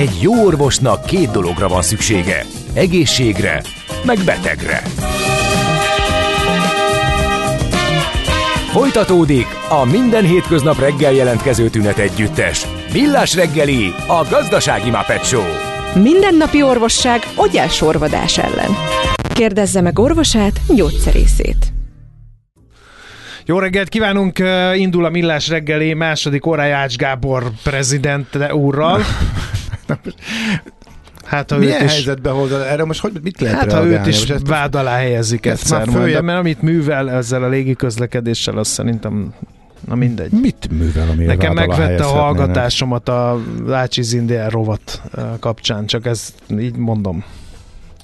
Egy jó orvosnak két dologra van szüksége. Egészségre, meg betegre. Folytatódik a minden hétköznap reggel jelentkező tünet együttes. Millás reggeli, a gazdasági Muppet Show. Mindennapi orvosság orvadás ellen. Kérdezze meg orvosát, gyógyszerészét. Jó reggelt kívánunk! Indul a Millás reggeli második órája Ács Gábor prezident úrral. Hát, ha Milyen őt is, helyzetbe hoz? Erre most hogy, mit lehet Hát, reagálni? ha őt is most vád alá helyezik ezt egyszer följebb... mert amit művel ezzel a légi közlekedéssel, azt szerintem Na mindegy. Mit művel, ami Nekem megvette a hallgatásomat a Lácsi Zindiel rovat kapcsán, csak ezt így mondom.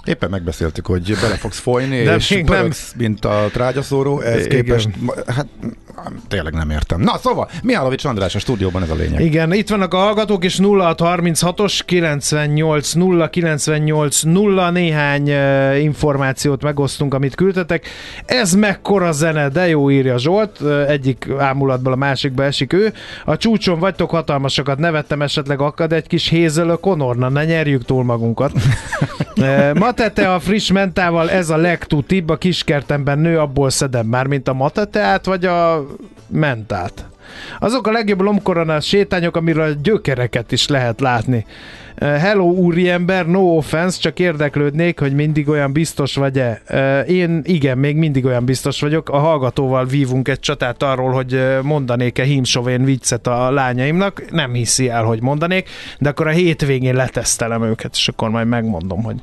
Éppen megbeszéltük, hogy bele fogsz folyni, De és pörögsz, nem... mint a trágyaszóró, ez Igen. képest, hát tényleg nem értem. Na, szóval, Mihálovics András a stúdióban ez a lényeg. Igen, itt vannak a hallgatók, és 0636-os 98 0 98 0 néhány uh, információt megosztunk, amit küldtetek. Ez mekkora zene, de jó írja Zsolt, egyik ámulatból a másikba esik ő. A csúcson vagytok hatalmasokat, nevettem esetleg akad egy kis hézelő konorna, ne nyerjük túl magunkat. matete a friss mentával, ez a legtutibb, a kiskertemben nő, abból szedem már, mint a mateteát, vagy a mentát. Azok a legjobb lomkoronás sétányok, amiről gyökereket is lehet látni. Hello úriember, no offense, csak érdeklődnék, hogy mindig olyan biztos vagy-e. Én igen, még mindig olyan biztos vagyok. A hallgatóval vívunk egy csatát arról, hogy mondanék-e hímsovén viccet a lányaimnak. Nem hiszi el, hogy mondanék, de akkor a hétvégén letesztelem őket, és akkor majd megmondom, hogy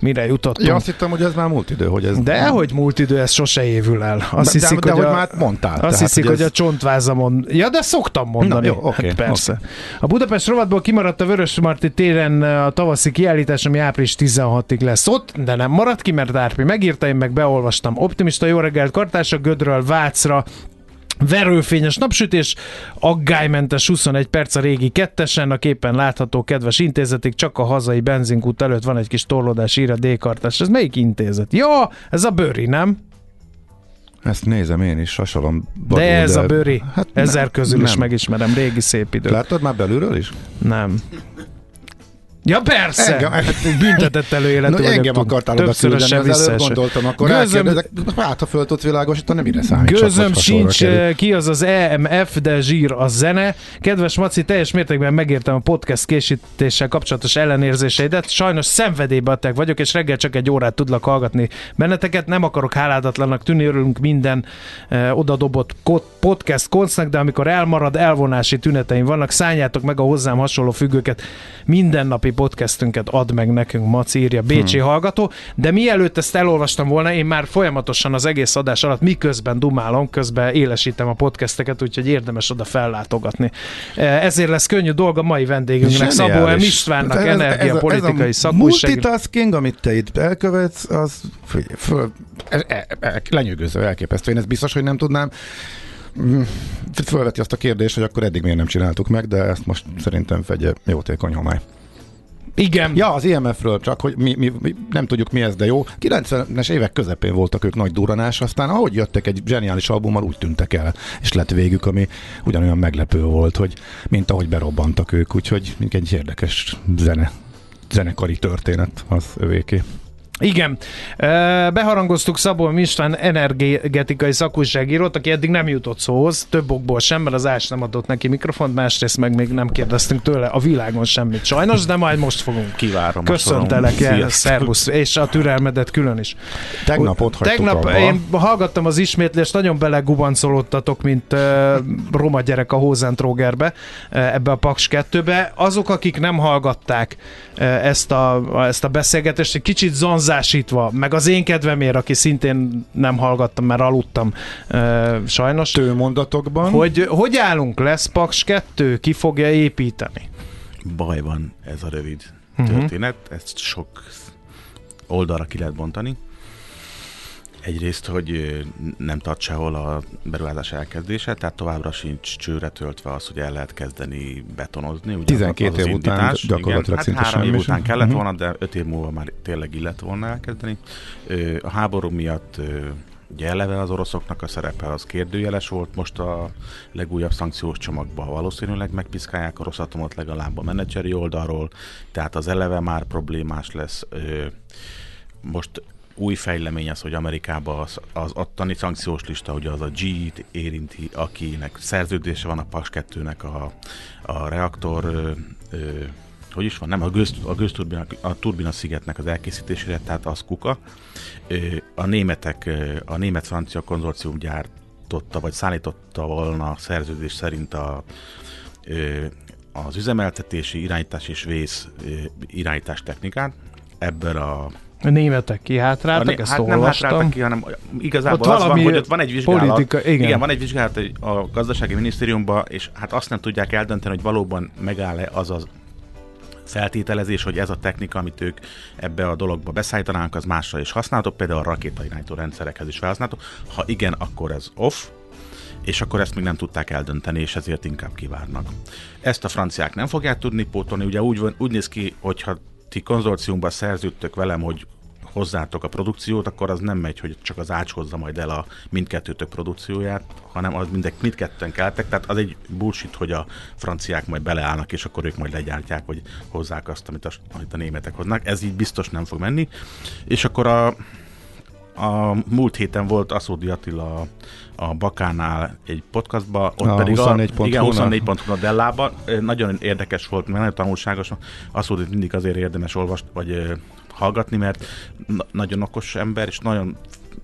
mire jutottunk. Ja, azt hittem, hogy ez már múlt idő, hogy ez... De hogy múlt idő, ez sose évül el. Azt de, hiszik, de, hogy, de, a, hogy már mondtál. Azt tehát, hiszik, hogy, ez... hogy a csontváza mond. Ja, de szoktam mondani. Na, jó, okay, hát persze. Okay. A Budapest rovatból kimaradt a Vörös Marti tér téren a tavaszi kiállítás, ami április 16-ig lesz ott, de nem maradt ki, mert Árpi megírta, én meg beolvastam. Optimista jó reggelt kartársa Gödről Vácra Verőfényes napsütés, aggálymentes 21 perc a régi kettesen, a képen látható kedves intézetig, csak a hazai benzinkút előtt van egy kis torlódás, ír a D-kartás. Ez melyik intézet? Ja, ez a Bőri, nem? Ezt nézem én is, sasalom. de ez de... a Bőri. Hát Ezer nem, közül nem. is megismerem, régi szép idő. Láttad már belülről is? Nem. Ja persze! Engem, büntetett előéletű no, engem akartál oda küldeni, az előbb gondoltam, akkor Gőzöm, hát ha föl tudsz világosítani, mire számít? Gőzöm sincs kerül. ki az az EMF, de zsír a zene. Kedves Maci, teljes mértékben megértem a podcast készítéssel kapcsolatos ellenérzéseidet. Sajnos szenvedélybeteg vagyok, és reggel csak egy órát tudlak hallgatni benneteket. Nem akarok háládatlanak tűnni, örülünk minden eh, odadobott podcast koncnak, de amikor elmarad, elvonási tüneteim vannak, szálljátok meg a hozzám hasonló függőket mindennapi podcastünket ad meg nekünk, Maci írja Bécsi hmm. hallgató, de mielőtt ezt elolvastam volna, én már folyamatosan az egész adás alatt miközben dumálom, közben élesítem a podcasteket, úgyhogy érdemes oda fellátogatni. E, ezért lesz könnyű dolga mai vendégünknek, Szabó M. Istvánnak, ez, energiapolitikai a multitasking, amit te itt elkövetsz, az föl, föl, el, el, el, lenyűgöző, elképesztő. Én ezt biztos, hogy nem tudnám mm, fölveti azt a kérdést, hogy akkor eddig miért nem csináltuk meg, de ezt most szerintem fegye jótékony homály. Igen. Ja, az IMF-ről csak, hogy mi, mi, mi nem tudjuk mi ez, de jó. 90-es évek közepén voltak ők nagy duranás, aztán ahogy jöttek egy zseniális albummal, úgy tűntek el, és lett végük, ami ugyanolyan meglepő volt, hogy mint ahogy berobbantak ők, úgyhogy egy érdekes zene, zenekari történet az övéké. Igen, beharangoztuk Szabó István energetikai szakújságírót, aki eddig nem jutott szóhoz, több okból sem, mert az Ás nem adott neki mikrofont, másrészt meg még nem kérdeztünk tőle a világon semmit sajnos, de majd most fogunk. Kívárom. Köszöntelek el, szervusz, és a türelmedet külön is. Tegnap ott Tegnap abba. én hallgattam az ismétlést, nagyon belegubancolódtatok, mint uh, roma gyerek a Hózentrógerbe, uh, ebbe a Paks 2-be. Azok, akik nem hallgatták uh, ezt, a, ezt a beszélgetést, egy kicsit zonz hozzásítva, meg az én kedvemért, aki szintén nem hallgattam, mert aludtam uh, sajnos. mondatokban. Hogy hogy állunk? Lesz Paks 2? Ki fogja építeni? Baj van ez a rövid uh-huh. történet, ezt sok oldalra ki lehet bontani. Egyrészt, hogy nem tart sehol a beruházás elkezdése, tehát továbbra sincs csőre töltve az, hogy el lehet kezdeni betonozni. Ugye 12 év után gyakorlatilag igen, hát három év után kellett uh-huh. volna, de öt év múlva már tényleg illet volna elkezdeni. A háború miatt Ugye eleve az oroszoknak a szerepe az kérdőjeles volt, most a legújabb szankciós csomagban valószínűleg megpiszkálják a Rosszatomot legalább a menedzseri oldalról, tehát az eleve már problémás lesz. Most új fejlemény az, hogy Amerikában az, az attani szankciós lista, hogy az a G-t érinti, akinek szerződése van a PAS 2-nek a, a reaktor ö, ö, hogy is van, nem, a, gőz, a gőzturbina, a turbina szigetnek az elkészítésére, tehát az kuka. A németek, a német-francia konzorcium gyártotta, vagy szállította volna szerződés szerint a, az üzemeltetési, irányítás és vész irányítás technikát. Ebből a a németek kihátráltak, ezt hát nem hátráltak ki, hanem igazából ott az van, hogy ott van egy vizsgálat. Politika, igen. igen. van egy vizsgálat a gazdasági minisztériumban, és hát azt nem tudják eldönteni, hogy valóban megáll-e az az feltételezés, hogy ez a technika, amit ők ebbe a dologba beszállítanának, az másra is használható, például a rakétairányító rendszerekhez is felhasználható. Ha igen, akkor ez off, és akkor ezt még nem tudták eldönteni, és ezért inkább kivárnak. Ezt a franciák nem fogják tudni pótolni, ugye úgy, van, úgy néz ki, hogyha ti konzorciumban szerződtök velem, hogy hozzátok a produkciót, akkor az nem megy, hogy csak az ács hozza majd el a mindkettőtök produkcióját, hanem az mindek, mindketten keltek, tehát az egy bullshit, hogy a franciák majd beleállnak, és akkor ők majd legyártják, vagy hozzák azt, amit a, amit a németek hoznak. Ez így biztos nem fog menni. És akkor a, a múlt héten volt Aszódi Attila a Bakánál egy podcastban, ott a pedig 24 a, igen, 24 a Dellában. Nagyon érdekes volt, mert nagyon tanulságos. Aszódit mindig azért érdemes olvasni, vagy hallgatni, mert na- nagyon okos ember, és nagyon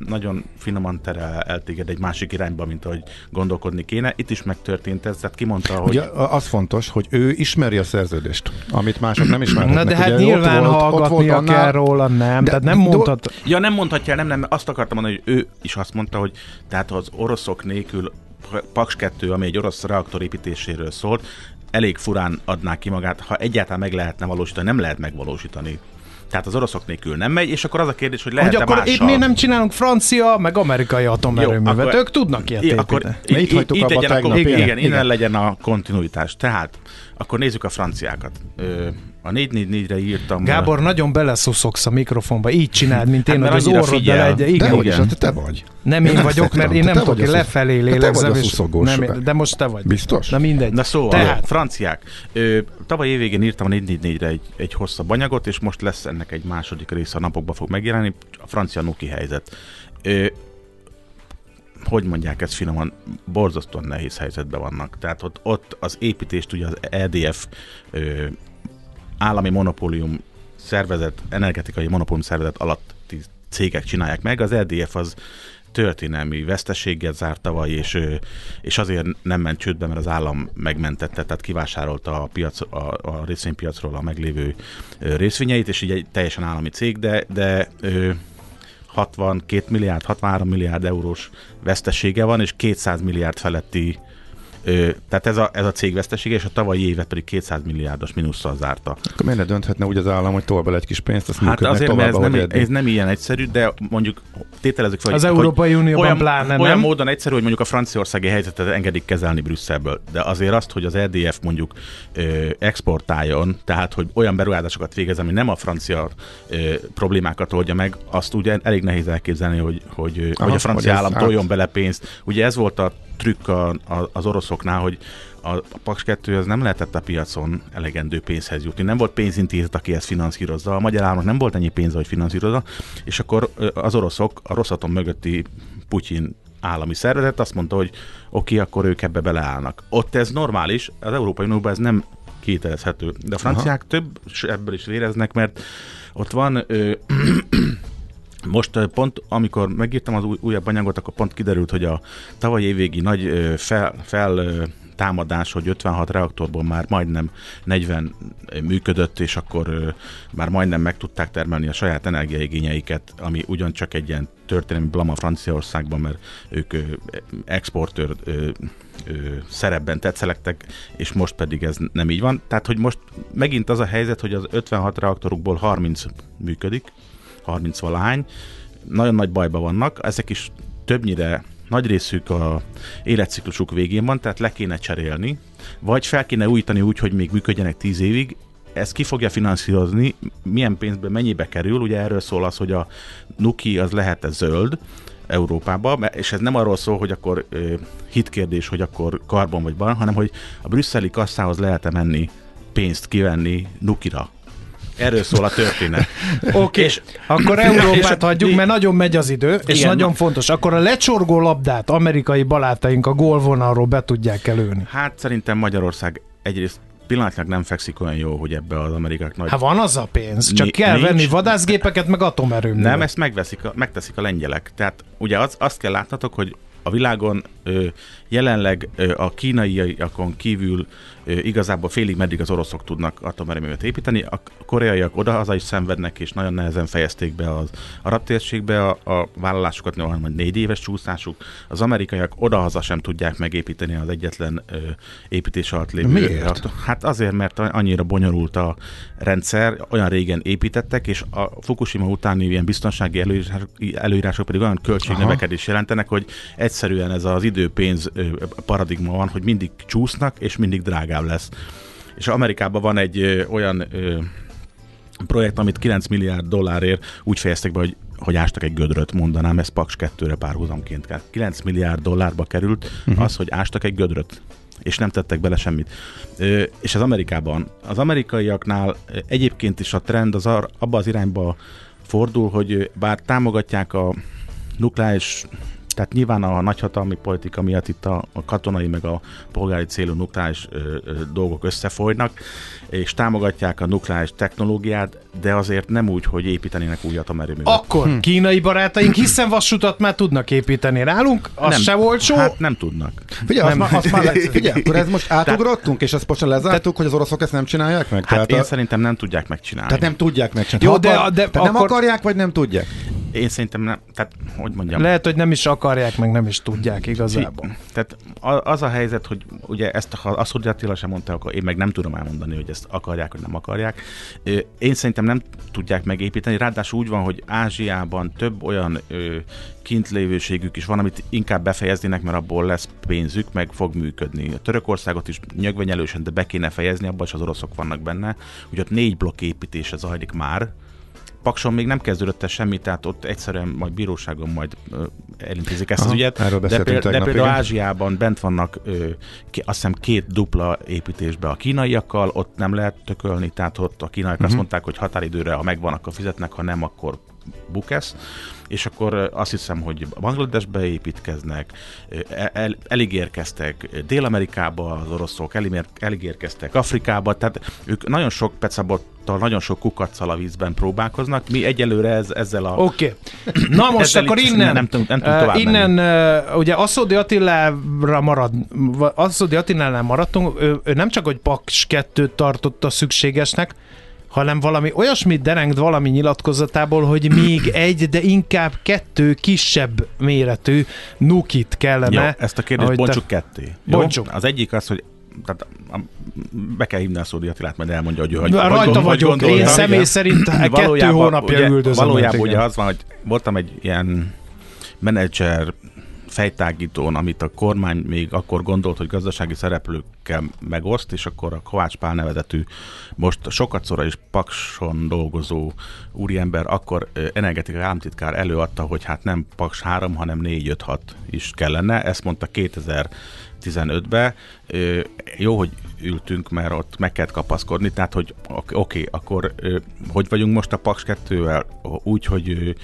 nagyon finoman terel el téged egy másik irányba, mint ahogy gondolkodni kéne. Itt is megtörtént ez, tehát kimondta, hogy... Ugye az fontos, hogy ő ismeri a szerződést, amit mások nem ismernek. Na de hát Ugye nyilván ott volt, hallgatnia ott volt kell róla, nem. De, tehát nem mondhat... Ja, nem mondhatja, nem, nem, azt akartam mondani, hogy ő is azt mondta, hogy tehát az oroszok nélkül Paks 2, ami egy orosz reaktor építéséről szólt, elég furán adná ki magát, ha egyáltalán meg lehetne valósítani, nem lehet megvalósítani tehát az oroszok nélkül nem megy, és akkor az a kérdés, hogy lehet-e Hogy akkor mással... itt nem csinálunk francia, meg amerikai atomerőművet? Akkor, ők tudnak ilyet építeni. Akkor így, így, így, így legyen, akkor, igen, igen, innen legyen a kontinuitás. Tehát akkor nézzük a franciákat. Ö, a 444-re írtam. Gábor, a... nagyon beleszuszogsz a mikrofonba, így csináld, mint én, hát, hogy az orroddal egy. Igen, de igen. te vagy. Nem én vagyok, mert én nem tudok, én lefelé lélegzem. Nem, de most te vagy. Biztos? Na mindegy. Na szóval, Tehát. franciák. Ö, tavaly évvégén írtam a 444-re egy, egy hosszabb anyagot, és most lesz ennek egy második része, a napokban fog megjelenni, a francia nuki helyzet. Ö, hogy mondják ezt finoman, borzasztóan nehéz helyzetben vannak. Tehát ott, ott az építést ugye az EDF ö, állami monopólium szervezet, energetikai monopólium szervezet alatti cégek csinálják meg. Az EDF az történelmi veszteséggel zárt tavaly, és, és azért nem ment csődbe, mert az állam megmentette, tehát kivásárolta a, piac, a, a részvénypiacról a meglévő részvényeit, és így egy teljesen állami cég, de, de 62 milliárd, 63 milliárd eurós vesztesége van, és 200 milliárd feletti tehát ez a, ez a cég vesztesége, és a tavalyi évet pedig 200 milliárdos mínusszal zárta. Akkor miért ne dönthetne úgy az állam, hogy tolba egy kis pénzt, azt hát azért, tovább, mert ez nem, ez nem ilyen egyszerű, de mondjuk tételezzük fel, Az hogy, Európai Unióban olyan, pláne, olyan módon egyszerű, hogy mondjuk a franciaországi helyzetet engedik kezelni Brüsszelből, de azért azt, hogy az EDF mondjuk ö, exportáljon, tehát hogy olyan beruházásokat végez, ami nem a francia ö, problémákat oldja meg, azt ugye elég nehéz elképzelni, hogy, hogy, Aha, hogy a francia állam toljon bele pénzt. Ugye ez volt a trükk a, a, az oroszoknál, hogy a, a Paks 2 az nem lehetett a piacon elegendő pénzhez jutni. Nem volt pénzintézet, aki ezt finanszírozza. A magyar államnak nem volt ennyi pénze, hogy finanszírozza, és akkor az oroszok a rosszaton mögötti Putyin állami szervezet azt mondta, hogy oké, okay, akkor ők ebbe beleállnak. Ott ez normális, az Európai Unióban ez nem kételezhető. De a franciák Aha. több ebből is véreznek, mert ott van ö, most pont, amikor megírtam az új, újabb anyagot, akkor pont kiderült, hogy a tavaly évvégi nagy fel, fel támadás, hogy 56 reaktorból már majdnem 40 működött, és akkor már majdnem meg tudták termelni a saját energiaigényeiket, ami ugyancsak egy ilyen történelmi blama Franciaországban, mert ők exportőr szerepben tetszelektek, és most pedig ez nem így van. Tehát, hogy most megint az a helyzet, hogy az 56 reaktorukból 30 működik, 30 valahány, nagyon nagy bajba vannak, ezek is többnyire nagy részük a életciklusuk végén van, tehát le kéne cserélni, vagy fel kéne újítani úgy, hogy még működjenek 10 évig, ezt ki fogja finanszírozni, milyen pénzbe, mennyibe kerül, ugye erről szól az, hogy a Nuki az lehet -e zöld, Európába, és ez nem arról szól, hogy akkor hitkérdés, hogy akkor karbon vagy van, hanem hogy a brüsszeli kasszához lehet-e menni pénzt kivenni Nukira. Erről szól a történet. Oké, okay. és akkor Európát és, hagyjuk, mert nagyon megy az idő, és igen, nagyon fontos. Akkor a lecsorgó labdát amerikai balátaink a gólvonalról be tudják előni. Hát szerintem Magyarország egyrészt pillanatnyilag nem fekszik olyan jó, hogy ebbe az amerikák nagy... Hát van az a pénz, csak Ni- kell nincs. venni vadászgépeket, meg atomerőművet. Nem, ezt megveszik, a, megteszik a lengyelek. Tehát ugye az, azt kell látnatok, hogy a világon jelenleg a kínaiakon kívül igazából félig meddig az oroszok tudnak atomerőművet építeni, a koreaiak oda-haza is szenvednek, és nagyon nehezen fejezték be az arab térségbe a, a vállalásukat, van majd négy éves csúszásuk. Az amerikaiak oda-haza sem tudják megépíteni az egyetlen ö, építés alatt lévő. Miért? Hát azért, mert annyira bonyolult a rendszer, olyan régen építettek, és a Fukushima utáni ilyen biztonsági előírások, előírások pedig olyan költségnövekedés jelentenek, hogy egyszerűen ez az időpénz paradigma van, hogy mindig csúsznak, és mindig drágább lesz. És Amerikában van egy olyan projekt, amit 9 milliárd dollárért úgy fejeztek be, hogy hogy ástak egy gödröt, mondanám, ez Paks 2-re párhuzamként kell. 9 milliárd dollárba került uh-huh. az, hogy ástak egy gödröt és nem tettek bele semmit. Ö, és az Amerikában, az amerikaiaknál egyébként is a trend az ar, abba az irányba fordul, hogy bár támogatják a nukleáris tehát nyilván a nagyhatalmi politika miatt itt a, katonai meg a polgári célú nukleáris dolgok összefolynak, és támogatják a nukleáris technológiát, de azért nem úgy, hogy építenének új atomerőművet. Akkor hm. kínai barátaink, hiszen vasutat már tudnak építeni rálunk, az nem, se volt só. Hát nem tudnak. Figyelj, nem. Azt, azt már figyelj, akkor ez most átugrottunk, és ezt most lezártuk, hogy az oroszok ezt nem csinálják meg? Hát tehát én a... szerintem nem tudják megcsinálni. Tehát nem tudják megcsinálni. Jó, de, de, de akkor... nem akarják, vagy nem tudják? Én szerintem nem, tehát hogy mondjam. Lehet, hogy nem is akarják, meg nem is tudják igazából. Tehát az a helyzet, hogy ugye ezt, ha azt, hogy Attila sem mondta, akkor én meg nem tudom elmondani, hogy ezt akarják, vagy nem akarják. Én szerintem nem tudják megépíteni, ráadásul úgy van, hogy Ázsiában több olyan kintlévőségük is van, amit inkább befejeznének, mert abból lesz pénzük, meg fog működni. A Törökországot is nyögvenyelősen, de be kéne fejezni, abban is az oroszok vannak benne. Ugye ott négy blokk építése zajlik már, Pakson még nem kezdődött el semmi, tehát ott egyszerűen majd bíróságon majd elintézik ezt Aha, az ügyet. de, például, de például Ázsiában bent vannak ö, ki, azt hiszem két dupla építésbe a kínaiakkal, ott nem lehet tökölni, tehát ott a kínaiak uh-huh. azt mhm. mondták, hogy határidőre, ha megvan, akkor fizetnek, ha nem, akkor bukesz és akkor azt hiszem, hogy Bangladesbe építkeznek, el, elég érkeztek Dél-Amerikába az oroszok, elég érkeztek Afrikába, tehát ők nagyon sok pecabottal, nagyon sok kukacsal a vízben próbálkoznak. Mi egyelőre ez, ezzel a... Oké. Okay. Na most akkor innen, nem, nem, nem uh, innen uh, ugye Asszódi Attilára marad, Asszódi Attilánál maradtunk, ő, ő nem csak, hogy Paks 2 tartotta szükségesnek, hanem valami olyasmit derengt valami nyilatkozatából, hogy még egy, de inkább kettő kisebb méretű nukit kellene. Jó, ezt a kérdést bontsuk te... ketté. Bontsuk. Az egyik az, hogy tehát be kell hívni a Szódi Attilát, majd elmondja, hogy ő hogy, Rajta hogy, vagyok, hogy én személy igen. szerint kettő hónapja ugye, üldözöm. Valójában ugye az van, hogy voltam egy ilyen menedzser fejtágítón, amit a kormány még akkor gondolt, hogy gazdasági szereplőkkel megoszt, és akkor a Kovács Pál nevezetű, most sokat szóra is Pakson dolgozó úriember, akkor energetikai államtitkár előadta, hogy hát nem Paks 3, hanem 4-5-6 is kellene. Ezt mondta 2015-ben. Jó, hogy ültünk, mert ott meg kellett kapaszkodni, tehát hogy oké, okay, akkor hogy vagyunk most a Paks 2-vel? Úgy, hogy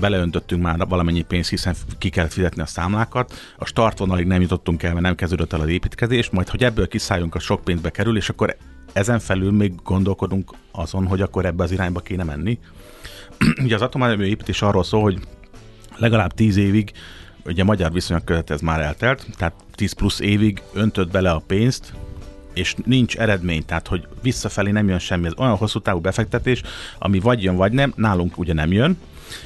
beleöntöttünk már valamennyi pénzt, hiszen ki kellett fizetni a számlákat. A startvonalig nem jutottunk el, mert nem kezdődött el az építkezés, majd hogy ebből kiszálljunk, a sok pénzbe kerül, és akkor ezen felül még gondolkodunk azon, hogy akkor ebbe az irányba kéne menni. Ugye az atomerőmű építés arról szól, hogy legalább 10 évig, ugye magyar viszonyok között ez már eltelt, tehát 10 plusz évig öntött bele a pénzt, és nincs eredmény, tehát hogy visszafelé nem jön semmi. Ez olyan hosszú távú befektetés, ami vagy jön, vagy nem, nálunk ugye nem jön,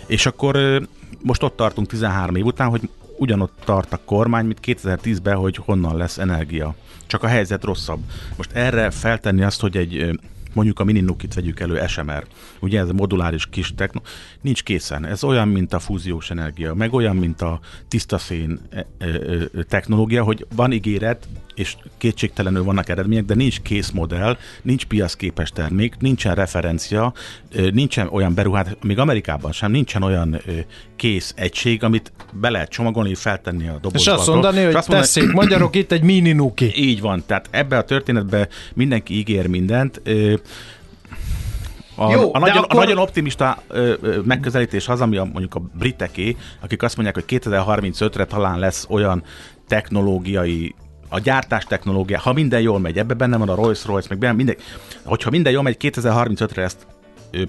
és akkor most ott tartunk 13 év után, hogy ugyanott tart a kormány, mint 2010-ben, hogy honnan lesz energia. Csak a helyzet rosszabb. Most erre feltenni azt, hogy egy mondjuk a Mini Nukit vegyük elő, SMR, ugye ez a moduláris kis techno, nincs készen. Ez olyan, mint a fúziós energia, meg olyan, mint a tiszta szén e, e, e, technológia, hogy van ígéret, és kétségtelenül vannak eredmények, de nincs kész modell, nincs piacképes termék, nincsen referencia, nincsen olyan beruházás, még Amerikában sem nincsen olyan kész egység, amit be lehet csomagolni, feltenni a dobozba. És azt mondani, hogy azt mondani, tessék, magyarok, itt egy mini nuki. Így van, tehát ebbe a történetbe mindenki ígér mindent. A, Jó, a, nagyon, akkor... a nagyon optimista ö, ö, megközelítés az, ami a, mondjuk a briteké, akik azt mondják, hogy 2035-re talán lesz olyan technológiai a gyártás technológia, ha minden jól megy, ebbe benne van a Rolls-Royce, meg minden, hogyha minden jól megy, 2035-re ezt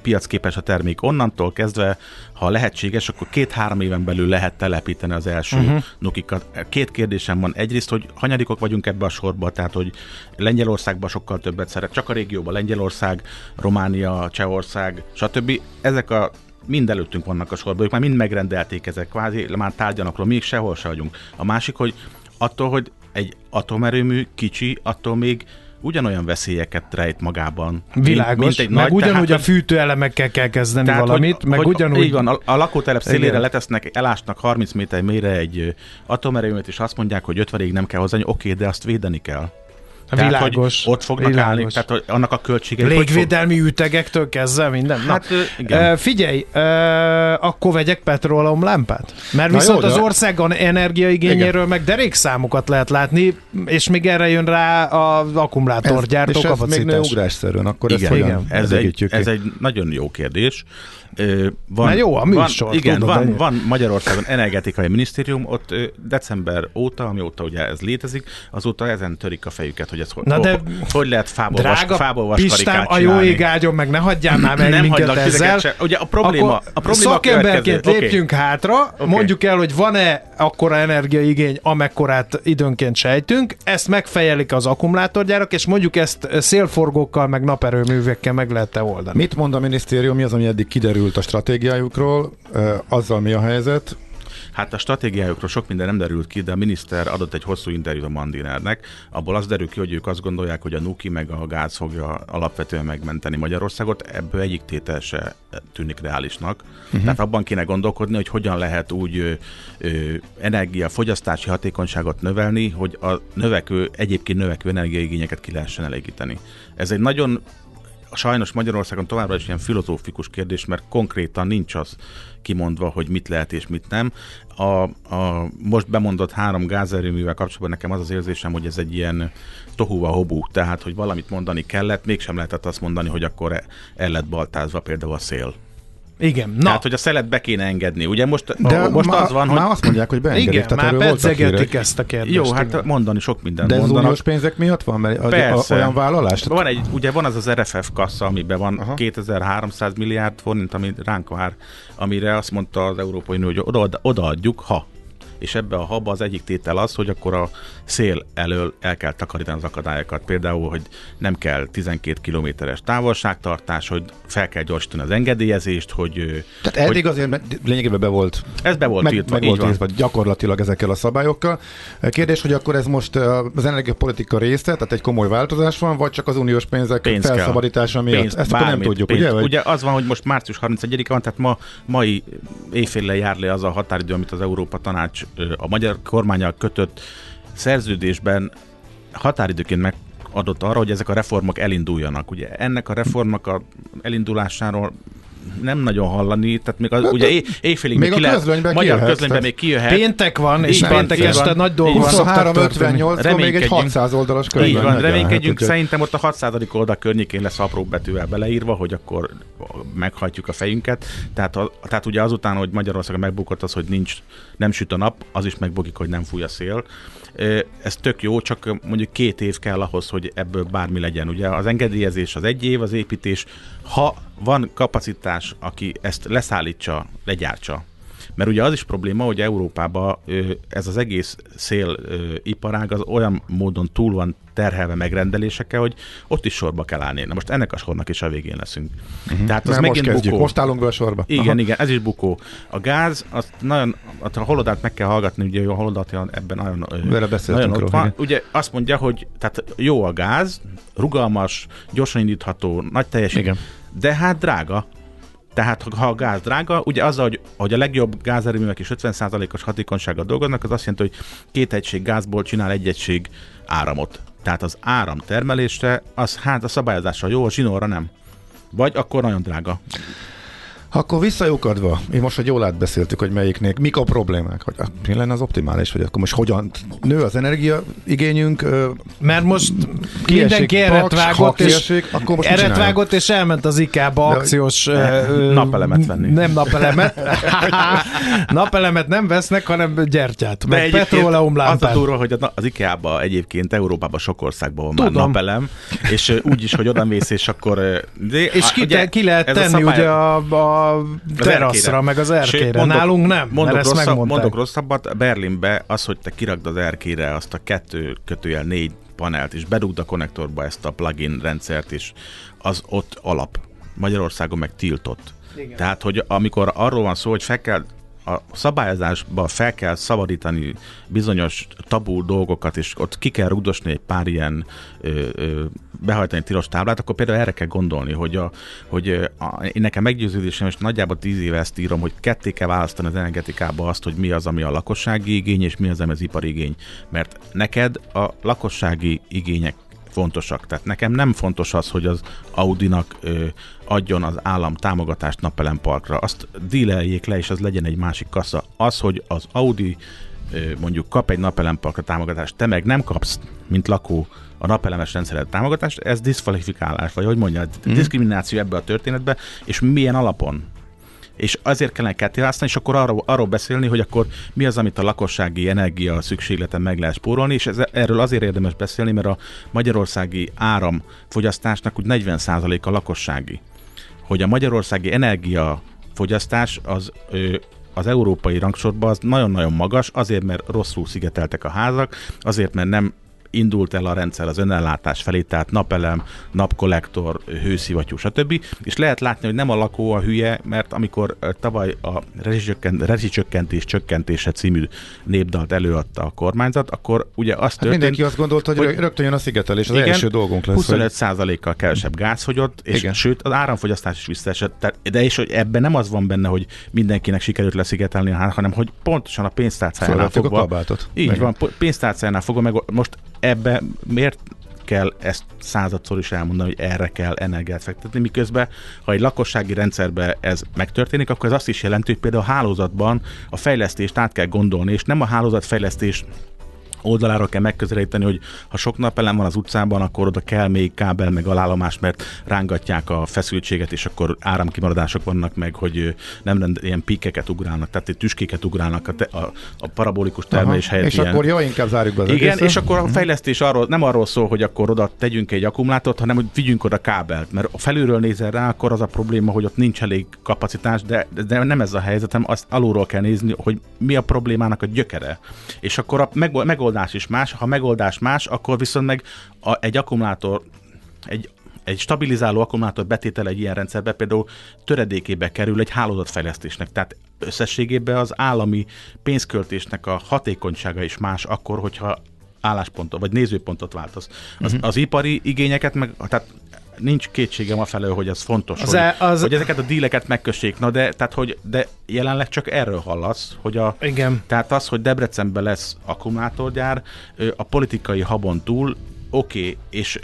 piacképes a termék. Onnantól kezdve, ha lehetséges, akkor két-három éven belül lehet telepíteni az első uh-huh. nukikat. Két kérdésem van. Egyrészt, hogy hanyadikok vagyunk ebbe a sorba, tehát hogy Lengyelországban sokkal többet szeret, csak a régióban Lengyelország, Románia, Csehország, stb. Ezek a mind előttünk vannak a sorban, ők már mind megrendelték ezek, kvázi már tárgyanak, még sehol se vagyunk. A másik, hogy attól, hogy egy atomerőmű kicsi, attól még ugyanolyan veszélyeket rejt magában. Világos, mint, egy meg nagy, ugyanúgy tehát, a fűtőelemekkel kell kezdeni tehát, valamit, hogy, meg hogy, ugyanúgy... Így van, a, a lakótelep szélére igen. letesznek, elásnak 30 méter mélyre egy atomerőműt, és azt mondják, hogy 50 nem kell hozzá, oké, de azt védeni kell. Tehát, világos. Hogy ott fognak világos. állni, tehát hogy annak a költségei. Légvédelmi fog... ütegektől kezdve minden. Hát, Na, igen. Figyelj, akkor vegyek petrólom lámpát? Mert Na viszont jó, az ország energiaigényéről igen. meg derék számokat lehet látni, és még erre jön rá az akkumulátorgyártó kapacitás. És ez még ugrásszerűen, akkor igen, ezt igen. Ez, egy, ez egy nagyon jó kérdés. Van, jó, a műsor. Van, igen, tudod, van, van Magyarországon energetikai minisztérium, ott december óta, amióta ugye ez létezik, azóta ezen törik a fejüket, hogy ez Na de hogy lehet fából, drága vas, fából Pistám, a jó ég áldjon meg, ne hagyjál már meg nem minket ezzel. Se. Ugye a probléma, Akkor a probléma szakemberként a lépjünk okay. hátra, okay. mondjuk el, hogy van-e akkora energiaigény, amekkorát időnként sejtünk, ezt megfejelik az akkumulátorgyárak, és mondjuk ezt szélforgókkal, meg naperőművekkel meg lehet-e oldani. Mit mond a minisztérium, mi az, ami eddig kiderült a stratégiájukról, azzal mi a helyzet? Hát a stratégiájukról sok minden nem derült ki, de a miniszter adott egy hosszú interjút a Mandinernek. Abból az derül ki, hogy ők azt gondolják, hogy a Nuki meg a gáz fogja alapvetően megmenteni Magyarországot. Ebből egyik tétel se tűnik reálisnak. Uh-huh. Tehát abban kéne gondolkodni, hogy hogyan lehet úgy ö, ö, energiafogyasztási hatékonyságot növelni, hogy a növekvő, egyébként növekvő energiaigényeket ki lehessen elégíteni. Ez egy nagyon sajnos Magyarországon továbbra is ilyen filozófikus kérdés, mert konkrétan nincs az kimondva, hogy mit lehet és mit nem. A, a most bemondott három gázerőművel kapcsolatban nekem az az érzésem, hogy ez egy ilyen tohuva hobú, tehát hogy valamit mondani kellett, mégsem lehetett azt mondani, hogy akkor el lett baltázva például a szél. Igen. Na. Tehát, hogy a szelet be kéne engedni. Ugye most, De a, most má, az van, hogy... Már azt mondják, hogy beengedik. Igen, tehát már pedzegetik ezt a kérdést. Jó, hát igen. mondani sok mindent De ez mondanak. uniós pénzek miatt van? Mert Persze. olyan vállalás? Van egy, ugye van az az RFF kassa, amiben van Aha. 2300 milliárd forint, ami ránk vár, amire azt mondta az Európai Unió, hogy oda, odaadjuk, ha és ebbe a haba az egyik tétel az, hogy akkor a szél elől el kell takarítani az akadályokat. Például, hogy nem kell 12 kilométeres távolságtartás, hogy fel kell gyorsítani az engedélyezést, hogy... Tehát eddig hogy, azért lényegében be volt... Ez be volt meg, tiltva, meg volt tiltva gyakorlatilag ezekkel a szabályokkal. Kérdés, hogy akkor ez most az energiapolitika része, tehát egy komoly változás van, vagy csak az uniós pénzek Pénz felszabadítása miatt? Pénz, Ezt bármit, nem tudjuk, pénz. ugye? Vagy? Ugye az van, hogy most március 31 van, tehát ma, mai éjfélle jár le az a határidő, amit az Európa Tanács a magyar kormányal kötött szerződésben határidőként meg adott arra, hogy ezek a reformok elinduljanak. Ugye ennek a reformnak a elindulásáról nem nagyon hallani, tehát még az, hát, ugye éjfélig még, még a közlönyben magyar kijöhet, közlönyben még kijöhet. Péntek van, és így péntek este van, nagy dolgok 23-58 még egy 600 oldalas könyv. Így van, reménykedjünk, hát, szerintem ott a 600. oldal környékén lesz apró betűvel beleírva, hogy akkor meghajtjuk a fejünket. Tehát, a, tehát ugye azután, hogy Magyarországon megbukott az, hogy nincs, nem süt a nap, az is megbukik, hogy nem fúj a szél. Ez tök jó, csak mondjuk két év kell ahhoz, hogy ebből bármi legyen. Ugye az engedélyezés az egy év, az építés. Ha van kapacitás, aki ezt leszállítsa, legyártsa, Mert ugye az is probléma, hogy Európában ez az egész széliparág az olyan módon túl van terhelve megrendelésekkel, hogy ott is sorba kell állni. Na most ennek a sornak is a végén leszünk. Uh-huh. Tehát az Mert megint most kezdjük. bukó. Most állunk be a sorba. Igen, Aha. igen, ez is bukó. A gáz, azt nagyon, a holodát meg kell hallgatni, ugye a holodát ebben nagyon, Vele nagyon ott róla, van. igen. Ugye azt mondja, hogy tehát jó a gáz, rugalmas, gyorsan indítható, nagy teljesítmény. De hát drága. Tehát ha- a gáz drága, ugye az, hogy, hogy a legjobb gázerőművek is 50%-os hatékonysággal dolgoznak, az azt jelenti, hogy két egység gázból csinál egy egység áramot. Tehát az áram termelésre, az hát a szabályozással jó, a zsinórra nem. Vagy akkor nagyon drága. Akkor visszajukadva, mi most, hogy jól átbeszéltük, hogy melyiknél, mik a problémák, hogy ah, mi lenne az optimális, vagy akkor most hogyan nő az energiaigényünk, ö, Mert most Kiesik mindenki eret vágott, és, kiesik, akkor most eret vágott, és elment az IK-ba De- akciós... ö, ö, napelemet venni. Nem napelemet. napelemet nem vesznek, hanem gyertyát. Meg egyébként petróleum Az a durva, hogy az IKEA-ba egyébként Európában sok országban van már Tudom. napelem, és úgy is, hogy oda mész, és akkor... De, És ki, ugye, ki lehet ez tenni szabály- ugye a, a teraszra, erkére. meg az erkére. Nálunk nem, mondok mert ezt rosszabb, megmondták. mondok rosszabbat, Berlinbe az, hogy te kirakd az erkére azt a kettő kötőjel négy panelt, és bedugd a konnektorba ezt a plugin rendszert is, az ott alap. Magyarországon meg tiltott. Igen. Tehát, hogy amikor arról van szó, hogy fel kell a szabályozásba fel kell szabadítani bizonyos tabú dolgokat, és ott ki kell rugdosni egy pár ilyen ö, ö, behajtani tilos táblát, akkor például erre kell gondolni, hogy, a, hogy a, én nekem meggyőződésem, és nagyjából tíz éve ezt írom, hogy ketté kell választani az energetikába azt, hogy mi az, ami a lakossági igény, és mi az, ami az ipari igény. Mert neked a lakossági igények fontosak. Tehát nekem nem fontos az, hogy az Audinak ö, adjon az állam támogatást napelemparkra. Azt díleljék le, és az legyen egy másik kassa. Az, hogy az Audi ö, mondjuk kap egy napelemparkra támogatást, te meg nem kapsz, mint lakó a napelemes rendszered támogatást, ez diszkvalifikálás, vagy hogy mondja, mm. diszkrimináció ebbe a történetbe, és milyen alapon? És azért kellene kettéválasztani, és akkor arról, arról beszélni, hogy akkor mi az, amit a lakossági energia szükségleten meg lehet spórolni, és ez, erről azért érdemes beszélni, mert a magyarországi áramfogyasztásnak úgy 40% a lakossági. Hogy a magyarországi energiafogyasztás az ö, az európai rangsorban az nagyon-nagyon magas, azért, mert rosszul szigeteltek a házak, azért, mert nem indult el a rendszer az önellátás felé, tehát napelem, napkollektor, hőszivattyú, stb. És lehet látni, hogy nem a lakó a hülye, mert amikor tavaly a rezsicsökkent- rezsicsökkentés csökkentése című népdalt előadta a kormányzat, akkor ugye azt hát történt, mindenki azt gondolta, hogy, hogy- rögtön jön a szigetelés, az Igen, első dolgunk lesz. hogy- 25%-kal kevesebb gáz fogyott, és Igen. Sőt, az áramfogyasztás is visszaesett. Tehát, de és hogy ebben nem az van benne, hogy mindenkinek sikerült leszigetelni hanem hogy pontosan a pénztárcájánál Fölvettük a fogva. kabátot. Így Igen. van, pénztárcájánál fogva, meg most ebbe miért kell ezt századszor is elmondani, hogy erre kell energiát fektetni, miközben ha egy lakossági rendszerbe ez megtörténik, akkor ez azt is jelenti, hogy például a hálózatban a fejlesztést át kell gondolni, és nem a hálózatfejlesztés oldaláról kell megközelíteni, hogy ha sok napelem van az utcában, akkor oda kell még kábel, meg alállomás, mert rángatják a feszültséget, és akkor áramkimaradások vannak meg, hogy nem rend, ilyen pikeket ugrálnak, tehát egy tüskéket ugrálnak a, te, a, a parabolikus termelés Aha, helyett És ilyen. akkor jó, inkább zárjuk be az Igen, egészet. és akkor a fejlesztés arról, nem arról szól, hogy akkor oda tegyünk egy akkumulátort, hanem hogy vigyünk oda kábelt, mert ha felülről nézel rá, akkor az a probléma, hogy ott nincs elég kapacitás, de, de nem ez a helyzet, hanem azt alulról kell nézni, hogy mi a problémának a gyökere. És akkor a meg- megoldás is más, ha megoldás más, akkor viszont meg a, egy akkumulátor, egy egy stabilizáló akkumulátor betétele egy ilyen rendszerbe például töredékébe kerül egy hálózatfejlesztésnek. Tehát összességében az állami pénzköltésnek a hatékonysága is más akkor, hogyha álláspontot vagy nézőpontot változ. Az, uh-huh. az ipari igényeket meg, tehát nincs kétségem a felől, hogy ez fontos, Az hogy, e- az- hogy ezeket a díleket megkössék. Na de, tehát, hogy, de jelenleg csak erről hallasz, hogy a, Igen. tehát az, hogy Debrecenben lesz akkumulátorgyár, a politikai habon túl, oké, okay, és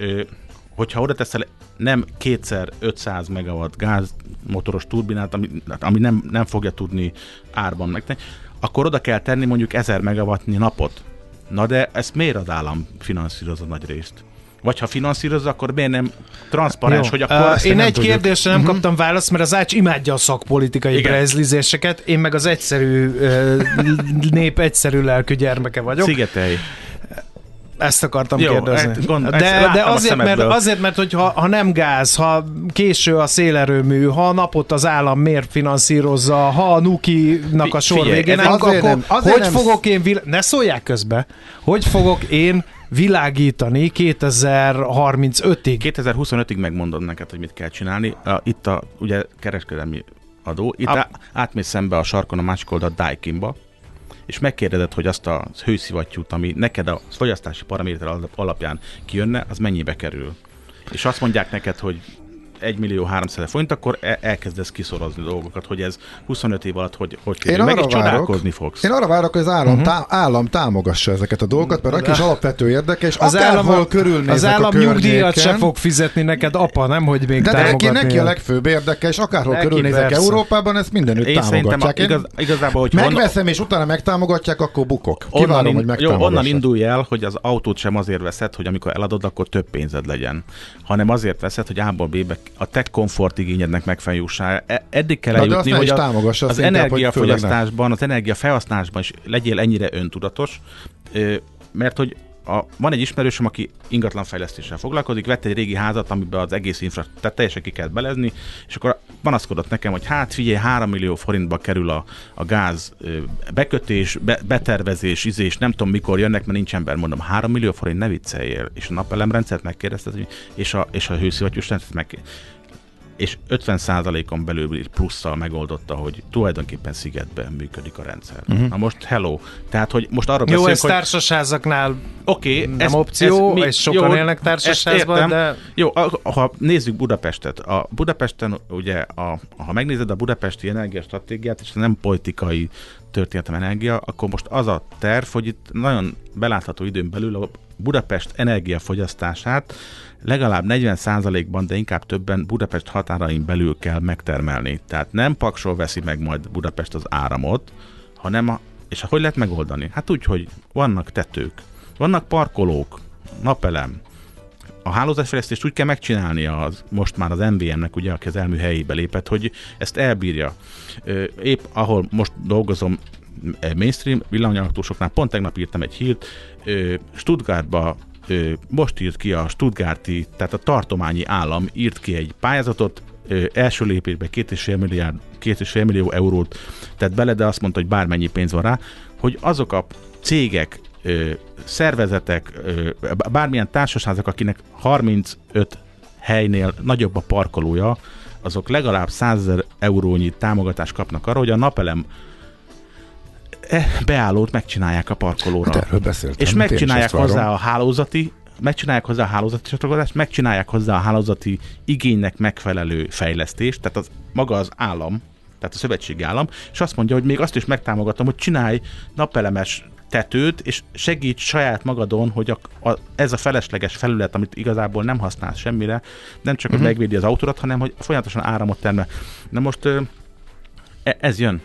hogyha oda teszel nem kétszer 500 megawatt gázmotoros turbinát, ami, ami nem, nem fogja tudni árban megtenni, akkor oda kell tenni mondjuk 1000 megawattnyi napot. Na de ezt miért az állam finanszírozza nagy részt? Vagy ha finanszírozza, akkor miért nem transzparens, Jó. hogy akkor... Uh, ezt én egy tudjuk. kérdésre nem kaptam választ, mert az Ács imádja a szakpolitikai Igen. brezlizéseket, én meg az egyszerű uh, nép egyszerű lelkű gyermeke vagyok. Szigetelj. Ezt akartam Jó, kérdezni. hát gond- de, de azért, mert, azért, mert hogyha ha nem gáz, ha késő a szélerőmű, ha a napot az állam miért finanszírozza, ha a Nuki-nak a sor figyelj, végén, akkor, nem- azért hogy nem- fogok én, vil- ne szólják közbe, hogy fogok én világítani 2035-ig? 2025-ig megmondod neked, hogy mit kell csinálni. Itt a ugye kereskedelmi adó, itt A- átmész szembe a sarkon a másik oldalt Daikinba, és megkérdezed, hogy azt a hőszivattyút, ami neked a fogyasztási paraméter al- alapján kijönne, az mennyibe kerül. És azt mondják neked, hogy 1 millió 300 forint, akkor e- elkezdesz kiszorozni dolgokat, hogy ez 25 év alatt hogy, hogy Én meg és várok, csodálkozni fogsz. Én arra várok, hogy az állam, uh-huh. tá- állam támogassa ezeket a dolgokat, mert aki is alapvető érdeke, és Az akárhol állam, körülnézek az állam a nyugdíjat se fog fizetni neked, apa, nem, hogy még de neki, neki a legfőbb érdeke, és akárhol Neki körülnézek persze. Európában, ezt mindenütt Én támogatják. Én igaz, igazából, hogy honnan- megveszem, és utána megtámogatják, akkor bukok. onnan, Kívánom, in, hogy jó, megtámogassák. onnan indulj el, hogy az autót sem azért veszed, hogy amikor eladod, akkor több pénzed legyen, hanem azért veszed, hogy A-ból B-be a te komfortigényednek megfelelő. E- Eddig kell eljutni, hogy a, támogassa, az energiafogyasztásban, az energiafelhasználásban is legyél ennyire öntudatos, mert hogy a, van egy ismerősöm, aki ingatlanfejlesztéssel foglalkozik, vett egy régi házat, amiben az egész infra, tehát teljesen ki kellett belezni, és akkor panaszkodott nekem, hogy hát figyelj, 3 millió forintba kerül a, a gáz bekötés, be, betervezés, izés, nem tudom mikor jönnek, mert nincs ember, mondom, 3 millió forint, ne vicceljél, és a napelemrendszert megkérdezted, és a, és a hőszivattyús rendszert meg és 50%-on belül plusszal megoldotta, hogy tulajdonképpen szigetben működik a rendszer. Uh-huh. Na most hello. Tehát, hogy most arra Jó, beszélünk, ez hogy társasházaknál Oké, nem opció, és sokan élnek társasházban, de- Jó, ha nézzük Budapestet. A Budapesten ugye, a, ha megnézed a budapesti energiastratégiát, és ez nem politikai történetem energia, akkor most az a terv, hogy itt nagyon belátható időn belül a Budapest energiafogyasztását legalább 40%-ban, de inkább többen Budapest határain belül kell megtermelni. Tehát nem paksol veszi meg majd Budapest az áramot, hanem a, és hogy lehet megoldani? Hát úgy, hogy vannak tetők, vannak parkolók, napelem, a hálózatfejlesztést úgy kell megcsinálni az, most már az MVM-nek, ugye, aki az elmű helyébe lépett, hogy ezt elbírja. Épp ahol most dolgozom, eh, mainstream villanyautósoknál, pont tegnap írtam egy hírt, Stuttgartba most írt ki a Stuttgarti, tehát a tartományi állam írt ki egy pályázatot, első lépésben 2,5 milliárd, 2,5 millió eurót tett bele, de azt mondta, hogy bármennyi pénz van rá, hogy azok a cégek, ö, szervezetek, ö, bármilyen társasházak, akinek 35 helynél nagyobb a parkolója, azok legalább 100 ezer eurónyi támogatást kapnak arra, hogy a napelem eh, beállót megcsinálják a parkolóra. Hát erről beszéltem. És hát megcsinálják hozzá a hálózati megcsinálják hozzá a hálózati csatlakozást, megcsinálják hozzá a hálózati igénynek megfelelő fejlesztést, tehát az maga az állam, tehát a szövetségi állam, és azt mondja, hogy még azt is megtámogatom, hogy csinálj napelemes tetőt, és segíts saját magadon, hogy a, a, ez a felesleges felület, amit igazából nem használsz semmire, nem csak, hogy Mhm. megvédi az autódat, hanem, hogy folyamatosan áramot termel. Na most ö, e- ez jön.